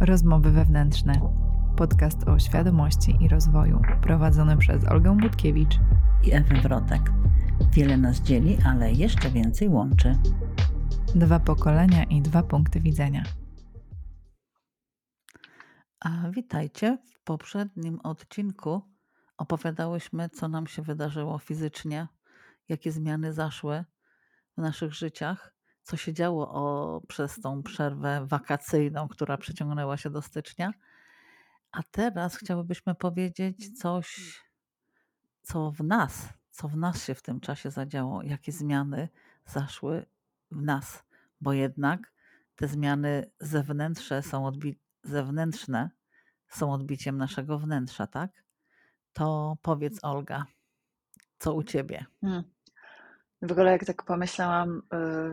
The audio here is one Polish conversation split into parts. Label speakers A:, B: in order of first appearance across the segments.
A: Rozmowy wewnętrzne. Podcast o świadomości i rozwoju, prowadzony przez Olgę Budkiewicz
B: i Ewę Wrotek. Wiele nas dzieli, ale jeszcze więcej łączy.
A: Dwa pokolenia i dwa punkty widzenia.
B: A witajcie. W poprzednim odcinku opowiadałyśmy, co nam się wydarzyło fizycznie, jakie zmiany zaszły w naszych życiach co się działo o, przez tą przerwę wakacyjną, która przeciągnęła się do stycznia. A teraz chciałybyśmy powiedzieć coś, co w nas, co w nas się w tym czasie zadziało, jakie zmiany zaszły w nas, bo jednak te zmiany zewnętrzne są, odbi- zewnętrzne są odbiciem naszego wnętrza, tak? To powiedz, Olga, co u ciebie? Hmm.
C: W ogóle jak tak pomyślałam,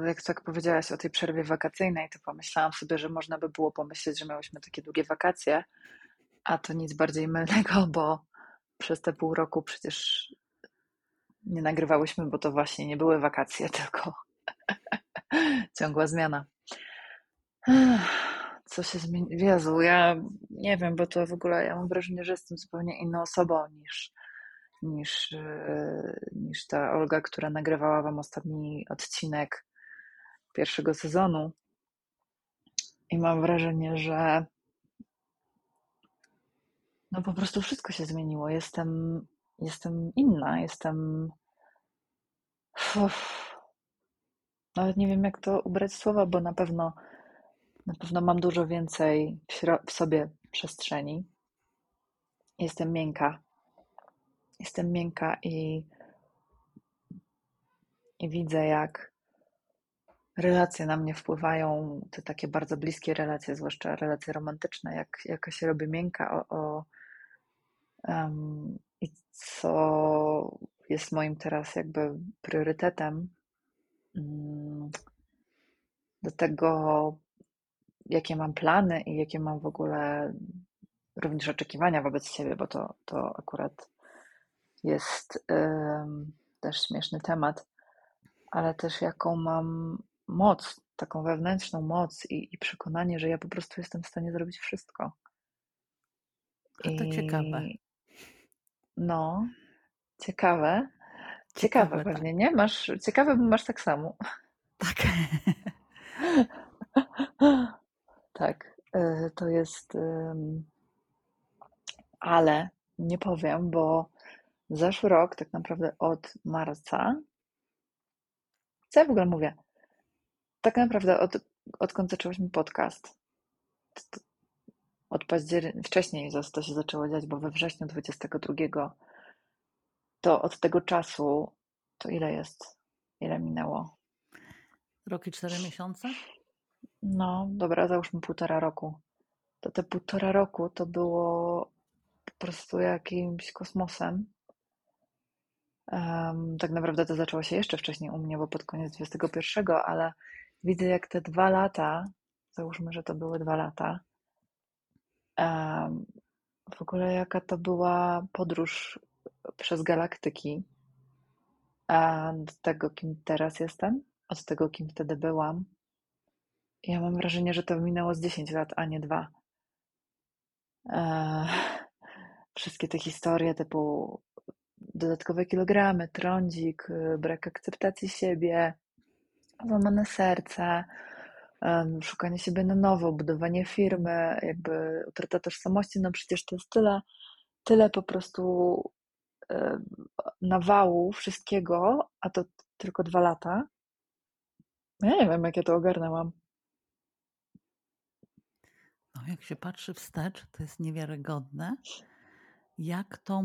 C: y, jak tak powiedziałaś o tej przerwie wakacyjnej, to pomyślałam sobie, że można by było pomyśleć, że miałyśmy takie długie wakacje, a to nic bardziej mylnego, bo przez te pół roku przecież nie nagrywałyśmy, bo to właśnie nie były wakacje, tylko ciągła zmiana. Co się zmieni? Jezu, ja nie wiem, bo to w ogóle ja mam wrażenie, że jestem zupełnie inną osobą niż niż, e, niż ta Olga, która nagrywała Wam ostatni odcinek pierwszego sezonu. I mam wrażenie, że no po prostu wszystko się zmieniło. Jestem, jestem inna, jestem. Uff. Nawet nie wiem, jak to ubrać słowa, bo na pewno na pewno mam dużo więcej w, w sobie przestrzeni. Jestem miękka, jestem miękka i, i widzę, jak relacje na mnie wpływają, te takie bardzo bliskie relacje, zwłaszcza relacje romantyczne, jak, jaka się robi miękka o, o um, i co jest moim teraz jakby priorytetem. Um, do tego, jakie mam plany i jakie mam w ogóle również oczekiwania wobec siebie, bo to, to akurat jest też śmieszny temat, ale też jaką mam moc, taką wewnętrzną moc i, i przekonanie, że ja po prostu jestem w stanie zrobić wszystko.
B: A to I... ciekawe.
C: No, ciekawe. Ciekawe, ciekawe pewnie, tak. nie? Masz, ciekawe, bo masz tak samo.
B: Tak.
C: tak, e, to jest. Ale nie powiem, bo zeszły rok, tak naprawdę od marca, co ja w ogóle mówię? Tak naprawdę od, odkąd zaczęłyśmy podcast, od października, wcześniej to się zaczęło dziać, bo we wrześniu 22, to od tego czasu, to ile jest? Ile minęło?
B: Rok i cztery miesiące?
C: No, dobra, załóżmy półtora roku. To te półtora roku to było po prostu jakimś kosmosem. Um, tak naprawdę to zaczęło się jeszcze wcześniej u mnie, bo pod koniec 21, ale widzę jak te dwa lata, załóżmy, że to były dwa lata, um, w ogóle jaka to była podróż przez galaktyki od tego, kim teraz jestem, od tego, kim wtedy byłam. Ja mam wrażenie, że to minęło z 10 lat, a nie dwa. Eee, wszystkie te historie typu dodatkowe kilogramy, trądzik, y, brak akceptacji siebie, złamane serce, szukanie siebie na nowo, budowanie firmy, jakby utrata tożsamości, no przecież to jest tyle, tyle po prostu nawału wszystkiego, a to tylko dwa lata. Ja nie wiem, jak ja to ogarnęłam.
B: No, jak się patrzy wstecz, to jest niewiarygodne, jak to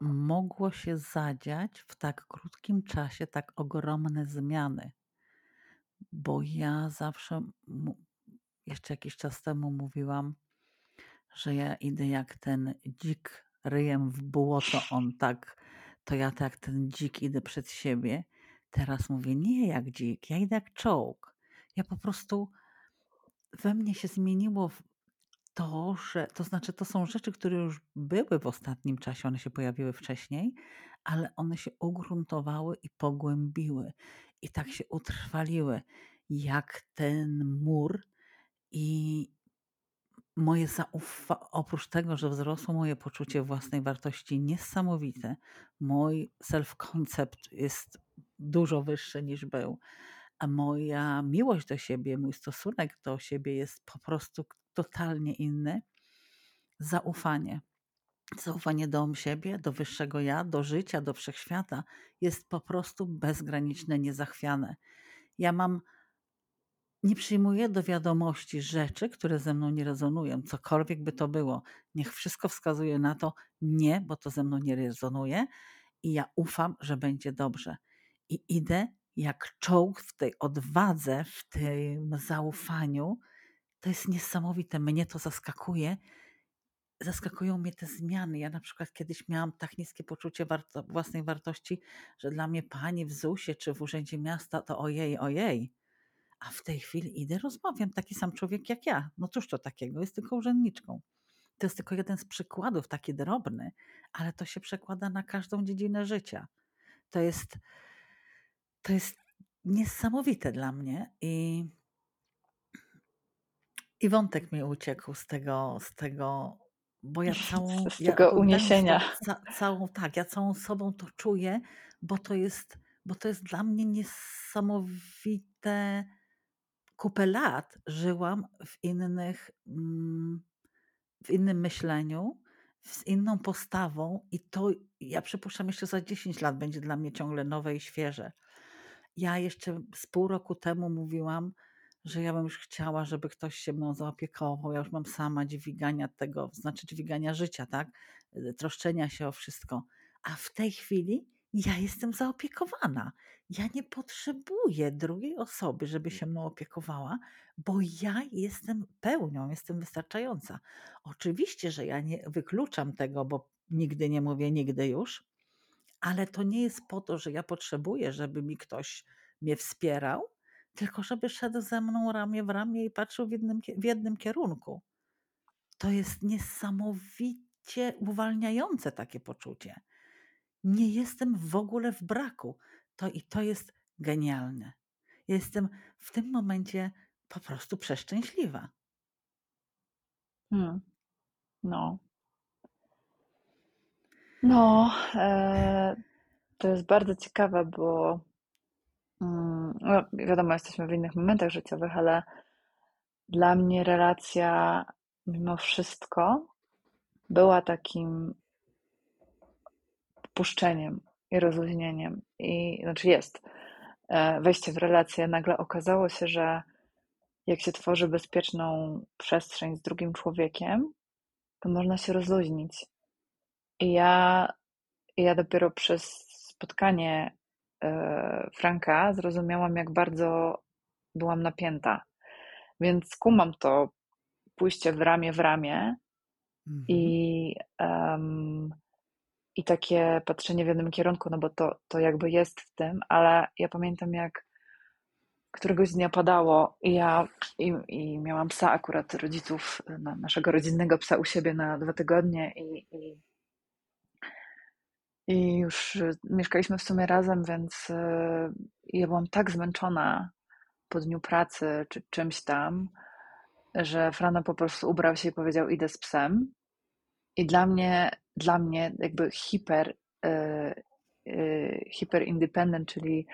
B: mogło się zadziać w tak krótkim czasie tak ogromne zmiany. Bo ja zawsze, jeszcze jakiś czas temu mówiłam, że ja idę jak ten dzik ryjem w błoto, on tak, to ja tak ten dzik idę przed siebie. Teraz mówię, nie jak dzik, ja idę jak czołg. Ja po prostu we mnie się zmieniło to, że to znaczy, to są rzeczy, które już były w ostatnim czasie, one się pojawiły wcześniej, ale one się ugruntowały i pogłębiły i tak się utrwaliły, jak ten mur. I moje zaufa oprócz tego, że wzrosło moje poczucie własnej wartości niesamowite, mój self-concept jest dużo wyższy niż był, a moja miłość do siebie, mój stosunek do siebie jest po prostu totalnie inny. Zaufanie. Zaufanie do siebie, do wyższego ja, do życia, do wszechświata jest po prostu bezgraniczne, niezachwiane. Ja mam nie przyjmuję do wiadomości rzeczy, które ze mną nie rezonują, cokolwiek by to było. Niech wszystko wskazuje na to nie, bo to ze mną nie rezonuje i ja ufam, że będzie dobrze. I idę jak czołg w tej odwadze, w tym zaufaniu. To jest niesamowite. Mnie to zaskakuje. Zaskakują mnie te zmiany. Ja na przykład kiedyś miałam tak niskie poczucie warto, własnej wartości, że dla mnie pani w ZUS-ie czy w Urzędzie Miasta to ojej, ojej a w tej chwili idę, rozmawiam, taki sam człowiek jak ja. No cóż to takiego, jest tylko urzędniczką. To jest tylko jeden z przykładów, taki drobny, ale to się przekłada na każdą dziedzinę życia. To jest, to jest niesamowite dla mnie i, i wątek mi uciekł z tego, z tego bo ja całą.
C: Z tego
B: ja
C: uniesienia.
B: Ca, całą, tak, ja całą sobą to czuję, bo to jest, bo to jest dla mnie niesamowite kupę lat żyłam w innych, mm, w innym myśleniu, z inną postawą i to ja przypuszczam jeszcze za 10 lat będzie dla mnie ciągle nowe i świeże. Ja jeszcze z pół roku temu mówiłam, że ja bym już chciała, żeby ktoś się mną zaopiekował. Ja już mam sama dźwigania tego, znaczy dźwigania życia, tak? Troszczenia się o wszystko. A w tej chwili ja jestem zaopiekowana. Ja nie potrzebuję drugiej osoby, żeby się mną opiekowała, bo ja jestem pełnią, jestem wystarczająca. Oczywiście, że ja nie wykluczam tego, bo nigdy nie mówię nigdy już, ale to nie jest po to, że ja potrzebuję, żeby mi ktoś mnie wspierał, tylko żeby szedł ze mną ramię w ramię i patrzył w jednym, w jednym kierunku. To jest niesamowicie uwalniające takie poczucie nie jestem w ogóle w braku. To i to jest genialne. Jestem w tym momencie po prostu przeszczęśliwa.
C: Hmm. No. No, e, to jest bardzo ciekawe, bo no, wiadomo, jesteśmy w innych momentach życiowych, ale dla mnie relacja mimo wszystko była takim odpuszczeniem i rozluźnieniem. I znaczy jest e, wejście w relację. Nagle okazało się, że jak się tworzy bezpieczną przestrzeń z drugim człowiekiem, to można się rozluźnić. I ja, ja dopiero przez spotkanie Franka zrozumiałam, jak bardzo byłam napięta. Więc kumam to pójście w ramię w ramię mhm. i um, i takie patrzenie w jednym kierunku, no bo to, to jakby jest w tym, ale ja pamiętam jak któregoś dnia padało i ja i, i miałam psa akurat rodziców, na, naszego rodzinnego psa u siebie na dwa tygodnie i, i, i już mieszkaliśmy w sumie razem, więc e, ja byłam tak zmęczona po dniu pracy czy czymś tam, że Frano po prostu ubrał się i powiedział idę z psem i dla mnie dla mnie jakby hiper, e, e, hiper independent, czyli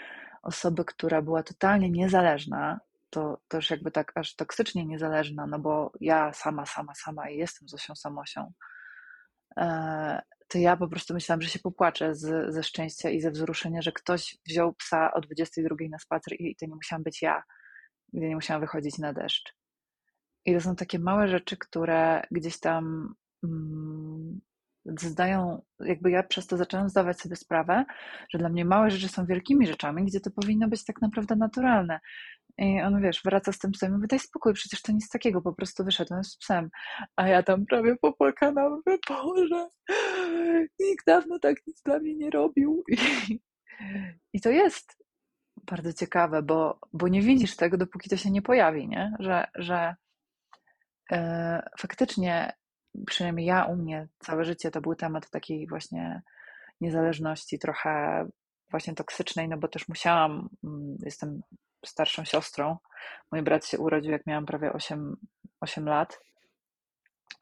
C: osoby, która była totalnie niezależna, to też jakby tak aż toksycznie niezależna, no bo ja sama, sama, sama i jestem Zosią Samosią, e, to ja po prostu myślałam, że się popłaczę z, ze szczęścia i ze wzruszenia, że ktoś wziął psa o 22 na spacer i to nie musiałam być ja, gdy nie musiałam wychodzić na deszcz. I to są takie małe rzeczy, które gdzieś tam mm, zdają, jakby ja przez to zaczęłam zdawać sobie sprawę, że dla mnie małe rzeczy są wielkimi rzeczami, gdzie to powinno być tak naprawdę naturalne. I on, wiesz, wraca z tym psem i mówi, daj spokój, przecież to nic takiego, po prostu wyszedłem z psem. A ja tam prawie popłakana, mówię, Boże, nikt dawno tak nic dla mnie nie robił. I, i to jest bardzo ciekawe, bo, bo nie widzisz tego, dopóki to się nie pojawi, nie? Że, że e, faktycznie przynajmniej ja u mnie całe życie to był temat takiej właśnie niezależności, trochę właśnie toksycznej, no bo też musiałam, mm, jestem starszą siostrą. Mój brat się urodził, jak miałam prawie 8, 8 lat.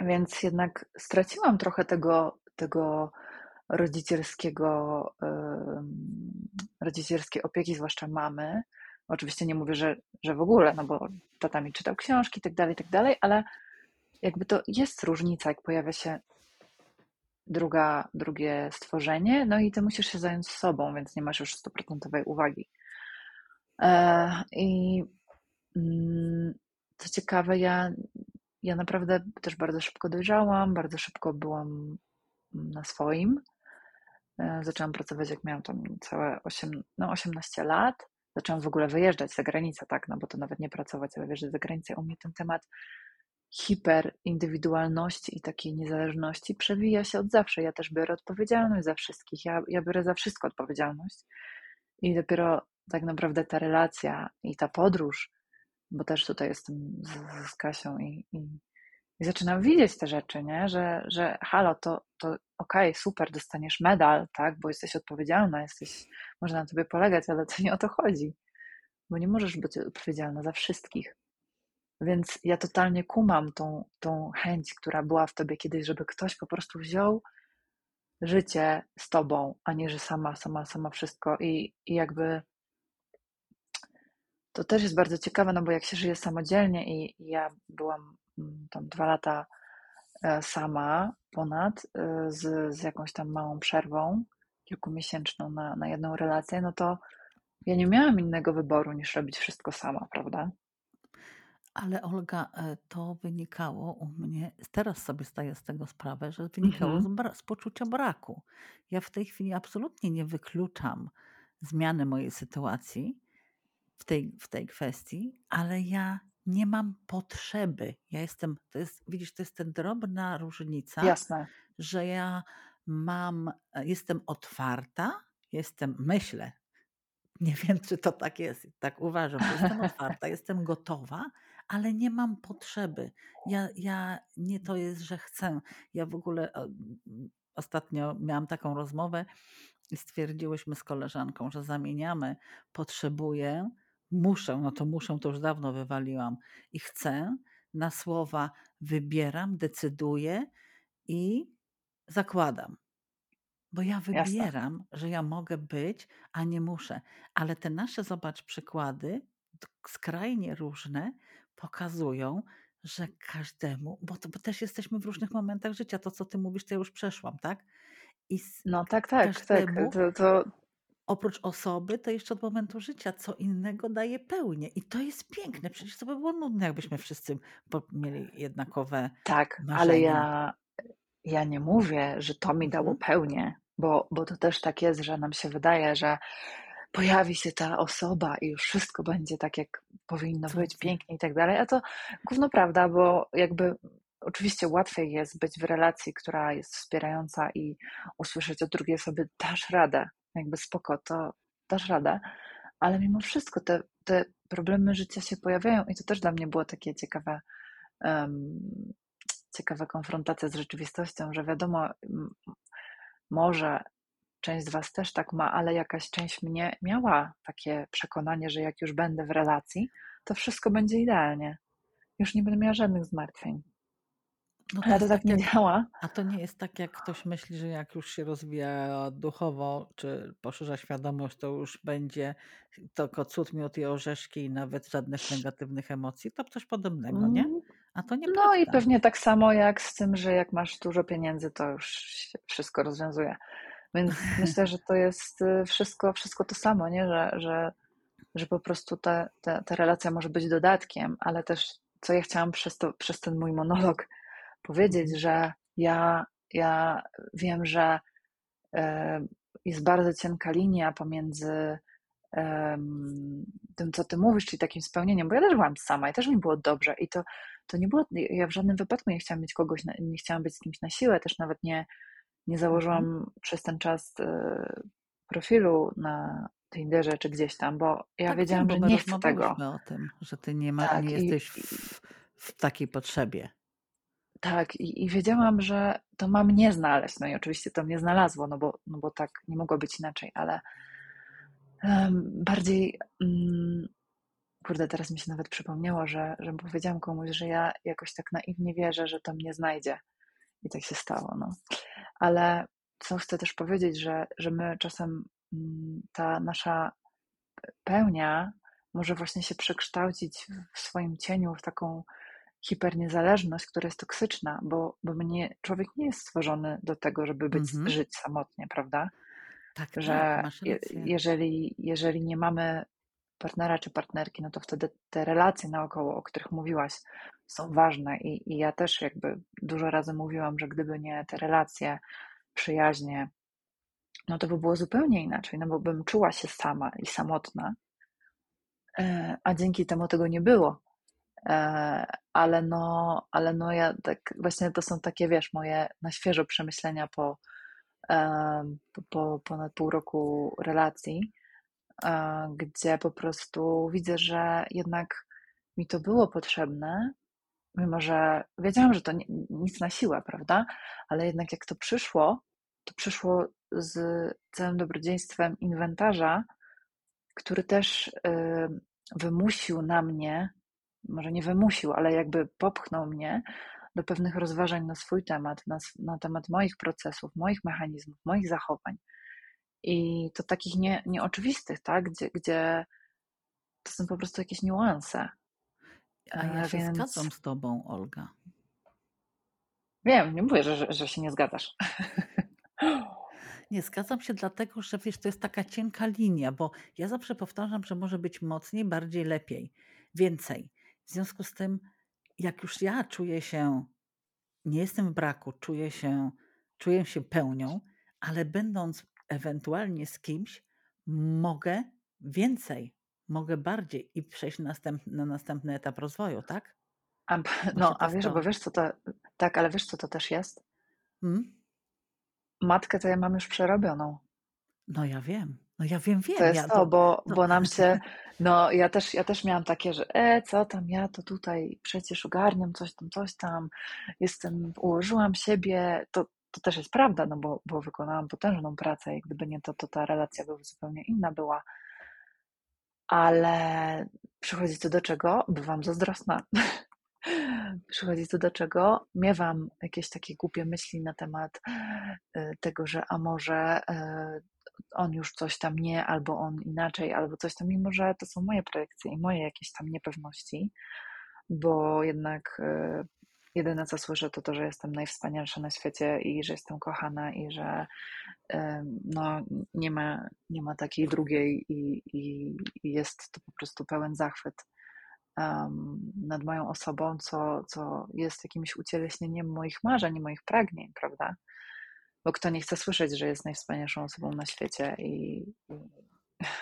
C: więc jednak straciłam trochę tego, tego rodzicielskiego, rodzicielskiej opieki, zwłaszcza mamy. Oczywiście nie mówię, że, że w ogóle, no bo tata mi czytał książki i tak dalej, tak dalej, ale jakby to jest różnica, jak pojawia się druga, drugie stworzenie, no i ty musisz się zająć sobą, więc nie masz już stuprocentowej uwagi. E, I mm, co ciekawe, ja, ja naprawdę też bardzo szybko dojrzałam, bardzo szybko byłam na swoim. E, zaczęłam pracować, jak miałam tam całe 8, no 18 lat. Zaczęłam w ogóle wyjeżdżać za granicę, tak, no bo to nawet nie pracować, ale wyjeżdżać za granicę. U mnie ten temat hiperindywidualności i takiej niezależności przewija się od zawsze. Ja też biorę odpowiedzialność za wszystkich. Ja, ja biorę za wszystko odpowiedzialność. I dopiero tak naprawdę ta relacja i ta podróż, bo też tutaj jestem z, z Kasią i, i, i, zaczynam widzieć te rzeczy, nie? Że, że halo, to, to okej, okay, super, dostaniesz medal, tak, bo jesteś odpowiedzialna, jesteś, można na tobie polegać, ale to nie o to chodzi, bo nie możesz być odpowiedzialna za wszystkich. Więc ja totalnie kumam tą, tą chęć, która była w tobie kiedyś, żeby ktoś po prostu wziął życie z tobą, a nie, że sama, sama, sama wszystko. I, i jakby to też jest bardzo ciekawe, no bo jak się żyje samodzielnie i, i ja byłam mm, tam dwa lata e, sama ponad e, z, z jakąś tam małą przerwą kilkumiesięczną na, na jedną relację, no to ja nie miałam innego wyboru niż robić wszystko sama, prawda?
B: Ale Olga, e, to wynikało u mnie, teraz sobie zdaję z tego sprawę, że wynikało
C: Mhm.
B: z, bra- z poczucia braku. Ja w tej chwili absolutnie nie wykluczam zmiany mojej sytuacji w tej, w tej kwestii, ale ja nie mam potrzeby. Ja jestem, to jest, widzisz, to jest ta drobna różnica,
C: Jasne.
B: że ja mam, e, jestem otwarta, jestem, myślę, nie wiem, czy to tak jest, tak uważam, że jestem otwarta, jestem gotowa, ale nie mam potrzeby. Ja, ja nie to jest, że chcę. Ja w ogóle ostatnio miałam taką rozmowę i stwierdziłyśmy z koleżanką, że zamieniamy potrzebuję, muszę, no to muszę, to już dawno wywaliłam i chcę na słowa wybieram, decyduję i zakładam. Bo ja
C: Jasne.
B: wybieram, że ja mogę być, a nie muszę. Ale te nasze, zobacz, przykłady, skrajnie różne, pokazują, że każdemu, bo, to, bo też jesteśmy w różnych momentach życia. To, co ty mówisz, to ja już przeszłam, tak? I
C: No tak, tak, tak.
B: każdemu,
C: To, to
B: oprócz osoby, to jeszcze od momentu życia, co innego daje pełnię. I to jest piękne. Przecież to by było nudne, jakbyśmy wszyscy mieli jednakowe
C: tak, ale
B: marzenia.
C: ja, ja nie mówię, że to mi dało
B: Mhm.
C: pełnię, bo, bo to też tak jest, że nam się wydaje, że pojawi się ta osoba i już wszystko będzie tak, jak powinno być,
B: Cudnie.
C: pięknie i tak dalej, a to gówno prawda, bo jakby oczywiście łatwiej jest być w relacji, która jest wspierająca i usłyszeć od drugiej osoby, dasz radę, jakby spoko, to dasz radę, ale mimo wszystko te, te problemy życia się pojawiają i to też dla mnie było takie ciekawe, um, ciekawa konfrontacja z rzeczywistością, że wiadomo, może część z Was też tak ma, ale jakaś część mnie miała takie przekonanie, że jak już będę w relacji, to wszystko będzie idealnie. Już nie będę miała żadnych zmartwień.
B: No to
C: Ale to tak
B: tak
C: nie
B: jak,
C: działa.
B: a to nie jest tak, jak ktoś myśli, że jak już się rozwija duchowo, czy poszerza świadomość, to już będzie tylko cud, miód i orzeszki i nawet żadnych negatywnych emocji. To coś podobnego, nie?
C: Mm,
B: A to
C: No i pewnie tak samo jak z tym, że jak masz dużo pieniędzy, to już się wszystko rozwiązuje. Więc myślę, że to jest y, wszystko, wszystko to samo, nie? Że, że, że po prostu ta, ta, ta relacja może być dodatkiem, ale też co ja chciałam przez, to, przez ten mój monolog powiedzieć,
B: Mhm.
C: że ja, ja wiem, że e, jest bardzo cienka linia pomiędzy tym, co ty mówisz, czyli takim spełnieniem, bo ja też byłam sama i też mi było dobrze i to, to nie było, ja w żadnym wypadku nie chciałam mieć kogoś, nie chciałam być z kimś na siłę, też nawet nie, nie
B: Mhm.
C: założyłam przez ten czas e, profilu na Tinderze czy gdzieś tam, bo ja
B: Tak wiem,
C: wiedziałam,
B: bo
C: że
B: my
C: nie chcę tego.
B: rozmawiałyśmy o tym, że ty nie, ma,
C: Tak,
B: nie
C: i,
B: jesteś
C: i,
B: w, w takiej potrzebie.
C: tak, i, i wiedziałam, że to ma mnie znaleźć. No i oczywiście to mnie znalazło, no bo, no bo tak nie mogło być inaczej, ale em, bardziej mm, kurde, teraz mi się nawet przypomniało, że, że powiedziałam komuś, że ja jakoś tak naiwnie wierzę, że to mnie znajdzie. I tak się stało. No. Ale co chcę też powiedzieć, że, że my czasem mm, ta nasza pełnia może właśnie się przekształcić w swoim cieniu w taką hiperniezależność, która jest toksyczna, bo, bo mnie, człowiek nie jest stworzony do tego, żeby być,
B: Mhm.
C: żyć samotnie, prawda?
B: Tak,
C: Że
B: tak,
C: je, jeżeli, jeżeli nie mamy partnera czy partnerki, no to wtedy te relacje naokoło, o których mówiłaś, są ważne. I, i ja też jakby dużo razy mówiłam, że gdyby nie te relacje, przyjaźnie, no to by było zupełnie inaczej, no bo bym czuła się sama i samotna, e, a dzięki temu tego nie było. E, ale no, ale no ja tak, właśnie to są takie, wiesz, moje na świeżo przemyślenia po, e, po, po ponad pół roku relacji, gdzie po prostu widzę, że jednak mi to było potrzebne, mimo że wiedziałam, że to ni- nic na siłę, prawda? Ale jednak jak to przyszło, to przyszło z całym dobrodziejstwem inwentarza, który też y, wymusił na mnie, może nie wymusił, ale jakby popchnął mnie do pewnych rozważań na swój temat, na, na temat moich procesów, moich mechanizmów, moich zachowań. I to takich nie, nieoczywistych, tak? Gdzie, gdzie to są po prostu jakieś niuanse.
B: A ja
C: E,
B: się
C: więc
B: zgadzam z tobą, Olga.
C: wiem, nie mówię, że, że, że się nie zgadzasz.
B: Nie, zgadzam się dlatego, że wiesz, to jest taka cienka linia, bo ja zawsze powtarzam, że może być mocniej, bardziej, lepiej, więcej. W związku z tym, jak już ja czuję się, nie jestem w braku, czuję się, czuję się pełnią, ale będąc ewentualnie z kimś, mogę więcej, mogę bardziej i przejść na następny, na następny etap rozwoju, tak?
C: A, no,
B: to
C: a wiesz,
B: to.
C: bo wiesz, co to, tak, ale wiesz, co to też jest?
B: Mm?
C: Matkę to ja mam już przerobioną.
B: No ja wiem, no ja wiem, wiem.
C: To jest
B: ja,
C: to, bo,
B: to-
C: bo nam się, no ja też, ja też miałam takie, że e, co tam, ja to tutaj przecież ogarniam coś tam, coś tam, jestem, ułożyłam siebie, to, to też jest prawda, no bo, bo wykonałam potężną pracę i gdyby nie to, to ta relacja by zupełnie inna była. Ale przychodzi to do czego? Bywam zazdrosna. Przychodzi to do czego? Miewam jakieś takie głupie myśli na temat y, tego, że a może y, on już coś tam nie, albo on inaczej, albo coś tam, mimo że to są moje projekcje i moje jakieś tam niepewności, bo jednak y, jedyne co słyszę to to, że jestem najwspanialsza na świecie i że jestem kochana i że no, nie, ma, nie ma takiej drugiej i, i, i jest to po prostu pełen zachwyt um, nad moją osobą, co, co jest jakimś ucieleśnieniem moich marzeń i moich pragnień, prawda? Bo kto nie chce słyszeć, że jest najwspanialszą osobą na świecie i,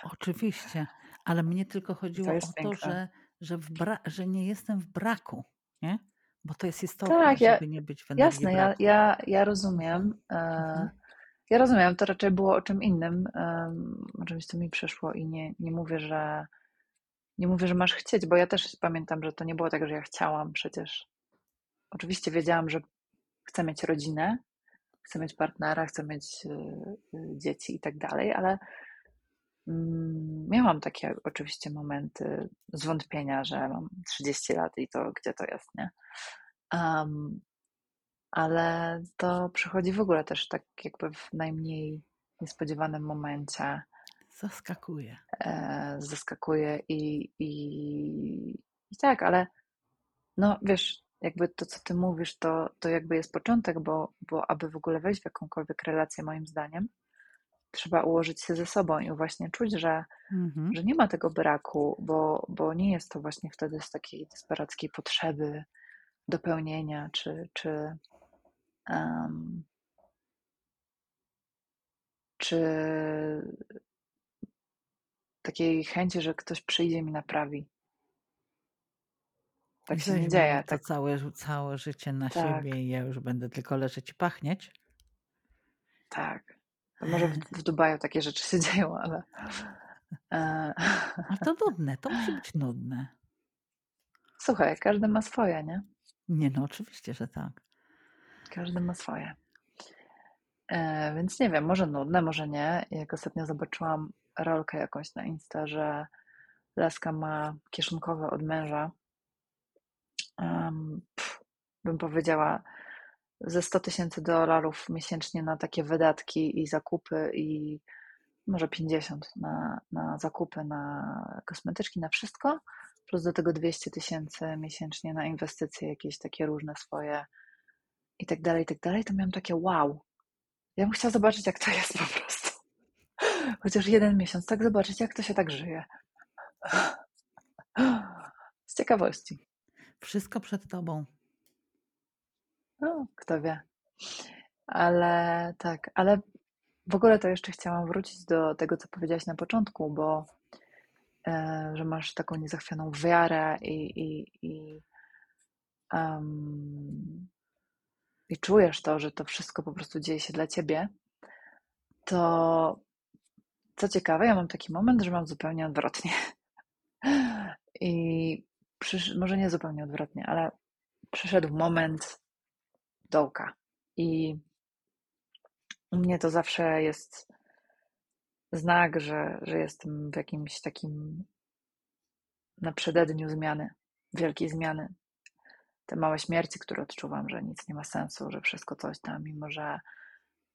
B: Oczywiście, ale mnie tylko chodziło
C: jest
B: o to,
C: piękne.
B: że, że, że nie jestem w braku, nie? Bo to jest istotne,
C: Tak, ja-
B: żeby nie być w energii
C: jasne, ja,
B: braku.
C: ja, ja rozumiem. E,
B: Mhm.
C: ja rozumiem, to raczej było o czym innym, em, o czymś, co mi przyszło i nie, nie mówię, że nie mówię, że masz chcieć, bo ja też pamiętam, że to nie było tak, że ja chciałam przecież. Oczywiście wiedziałam, że chcę mieć rodzinę, chcę mieć partnera, chcę mieć y, y, dzieci i tak dalej, ale miałam takie oczywiście momenty zwątpienia, że mam 30 lat i to gdzie to jest, nie? Em, ale to przychodzi w ogóle też tak jakby w najmniej niespodziewanym momencie.
B: Zaskakuje.
C: e, zaskakuje i, i, i tak, ale no wiesz, jakby to, co ty mówisz, to, to jakby jest początek, bo, bo aby w ogóle wejść w jakąkolwiek relację, moim zdaniem, trzeba ułożyć się ze sobą i właśnie czuć, że,
B: Mhm.
C: że nie ma tego braku, bo, bo nie jest to właśnie wtedy z takiej desperackiej potrzeby dopełnienia, czy, czy, em, czy takiej chęci, że ktoś przyjdzie i mi naprawi. Tak się nie dzieje. Tak,
B: całe, całe życie na
C: Tak.
B: siebie i ja już będę tylko leżeć i pachnieć.
C: tak. Może w, w Dubaju takie rzeczy się dzieją, ale.
B: Ale to nudne, to musi być nudne.
C: słuchaj, każdy ma swoje, nie?
B: Nie no, oczywiście, że tak.
C: Każdy ma swoje. E, więc nie wiem, może nudne, może nie. Jak ostatnio zobaczyłam rolkę jakąś na Insta, że laska ma kieszonkowe od męża, um, pff, bym powiedziała, ze 100 tysięcy dolarów miesięcznie na takie wydatki i zakupy i może 50 na, na zakupy, na kosmetyczki, na wszystko, plus do tego 200 tysięcy miesięcznie na inwestycje, jakieś takie różne swoje i tak dalej, i tak dalej, to miałam takie wow. Ja bym chciała zobaczyć, jak to jest po prostu. Chociaż jeden miesiąc, tak zobaczyć, jak to się tak żyje. Z ciekawości.
B: Wszystko przed tobą.
C: No, kto wie. Ale tak, ale w ogóle to jeszcze chciałam wrócić do tego, co powiedziałaś na początku, bo e, że masz taką niezachwianą wiarę i, i, i, um, i czujesz to, że to wszystko po prostu dzieje się dla ciebie, to co ciekawe, ja mam taki moment, że mam zupełnie odwrotnie. I przysz, może nie zupełnie odwrotnie, ale przyszedł moment dołka. I u mnie to zawsze jest znak, że, że jestem w jakimś takim na przededniu zmiany, wielkiej zmiany. Te małe śmierci, które odczuwam, że nic nie ma sensu, że wszystko coś tam, mimo że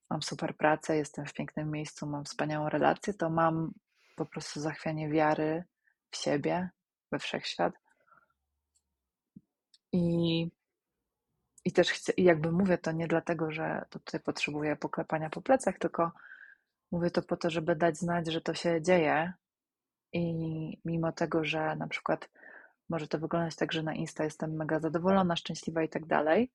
C: mam super pracę, jestem w pięknym miejscu, mam wspaniałą relację, to mam po prostu zachwianie wiary w siebie, we wszechświat. I i też chcę, i jakby mówię to nie dlatego, że tutaj potrzebuję poklepania po plecach, tylko mówię to po to, żeby dać znać, że to się dzieje. I mimo tego, że na przykład może to wyglądać tak, że na Insta jestem mega zadowolona, szczęśliwa i tak dalej,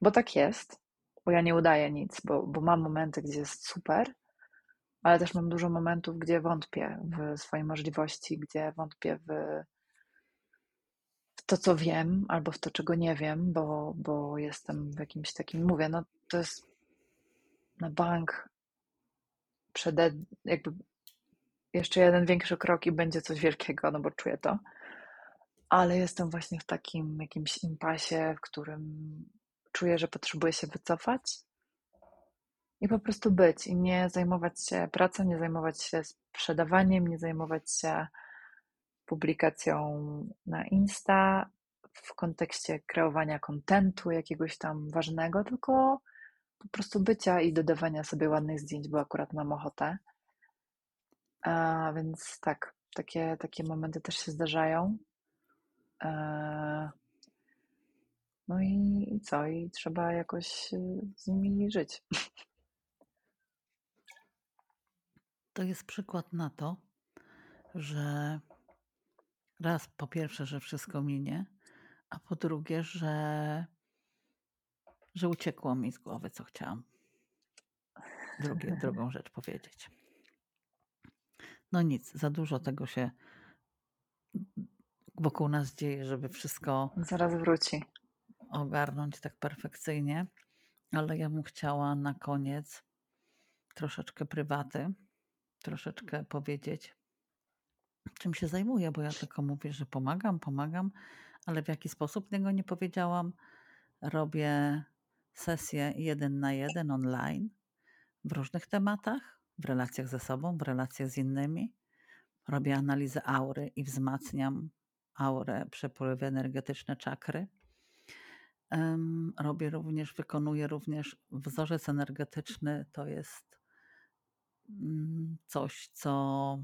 C: bo tak jest, bo ja nie udaję nic, bo, bo mam momenty, gdzie jest super, ale też mam dużo momentów, gdzie wątpię w swoje możliwości, gdzie wątpię w to, co wiem, albo w to, czego nie wiem, bo, bo jestem w jakimś takim, mówię, no to jest na bank przede, jakby jeszcze jeden większy krok i będzie coś wielkiego, no bo czuję to. Ale jestem właśnie w takim jakimś impasie, w którym czuję, że potrzebuję się wycofać i po prostu być i nie zajmować się pracą, nie zajmować się sprzedawaniem, nie zajmować się publikacją na Insta w kontekście kreowania kontentu jakiegoś tam ważnego, tylko po prostu bycia i dodawania sobie ładnych zdjęć, bo akurat mam ochotę. A więc tak, takie, takie momenty też się zdarzają. E, no i, i co? I trzeba jakoś z nimi żyć.
B: To jest przykład na to, że Raz, po pierwsze, że wszystko minie, a po drugie, że, że uciekło mi z głowy, co chciałam. Drugie, drugą rzecz powiedzieć. No nic, za dużo tego się wokół nas dzieje, żeby wszystko.
C: Zaraz wróci.
B: Ogarnąć tak perfekcyjnie, ale ja bym chciała na koniec troszeczkę prywaty, troszeczkę powiedzieć, czym się zajmuję, bo ja tylko mówię, że pomagam, pomagam, ale w jaki sposób tego nie powiedziałam. Robię sesje jeden na jeden online w różnych tematach, w relacjach ze sobą, w relacjach z innymi. Robię analizę aury i wzmacniam aurę, przepływy energetyczne czakry. Robię również, wykonuję również wzorzec energetyczny. To jest mm, coś, co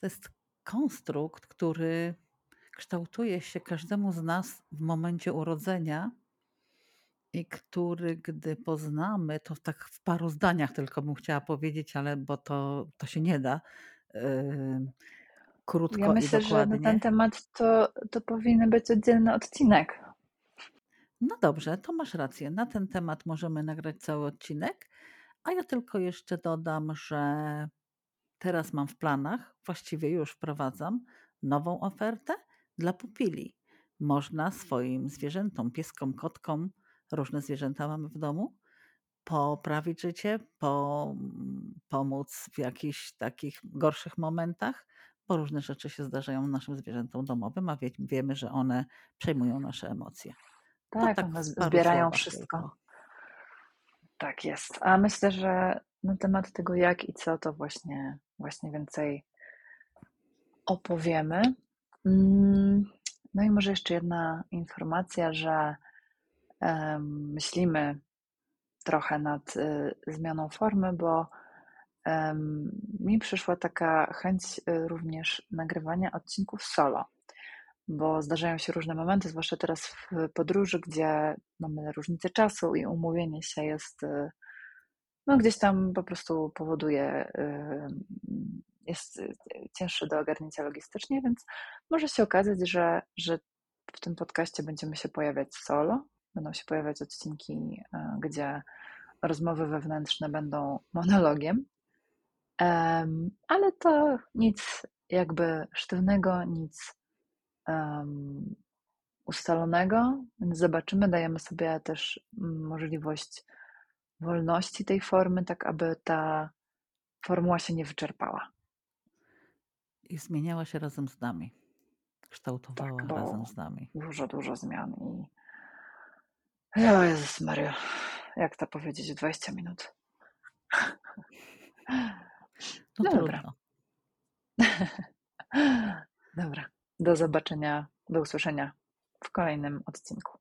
B: to jest konstrukt, który kształtuje się każdemu z nas w momencie urodzenia i który, gdy poznamy, to tak w paru zdaniach tylko bym chciała powiedzieć, ale bo to, to się nie da. Yy, krótko
C: ja myślę,
B: i dokładnie.
C: że na ten temat to, to powinien być oddzielny odcinek.
B: No dobrze, to masz rację. Na ten temat możemy nagrać cały odcinek, a ja tylko jeszcze dodam, że Teraz mam w planach, właściwie już wprowadzam nową ofertę dla pupili. Można swoim zwierzętom, pieskom, kotkom, różne zwierzęta mamy w domu, poprawić życie, po, pomóc w jakichś takich gorszych momentach, bo różne rzeczy się zdarzają naszym zwierzętom domowym, a wie, wiemy, że one przejmują nasze emocje.
C: Tak, tak one zbierają wszystko. Tylko. Tak jest. A myślę, że na temat tego jak i co, to właśnie, właśnie więcej opowiemy. Mm, no i może jeszcze jedna informacja, że myślimy trochę nad y, zmianą formy, bo mi przyszła taka chęć y, również nagrywania odcinków solo, bo zdarzają się różne momenty, zwłaszcza teraz w podróży, gdzie mamy różnicę czasu i umówienie się jest y, no gdzieś tam po prostu powoduje, jest cięższe do ogarnięcia logistycznie, więc może się okazać, że, że w tym podcaście będziemy się pojawiać solo, będą się pojawiać odcinki, gdzie rozmowy wewnętrzne będą monologiem, ale to nic jakby sztywnego, nic ustalonego, więc zobaczymy, dajemy sobie też możliwość wolności tej formy, tak aby ta formuła się nie wyczerpała.
B: I zmieniała się razem z nami. Kształtowała tak, razem z nami.
C: Dużo, dużo zmian i o Jezus Maria, jak to powiedzieć, 20 minut.
B: No, no dobra.
C: dobra. Do zobaczenia, do usłyszenia w kolejnym odcinku.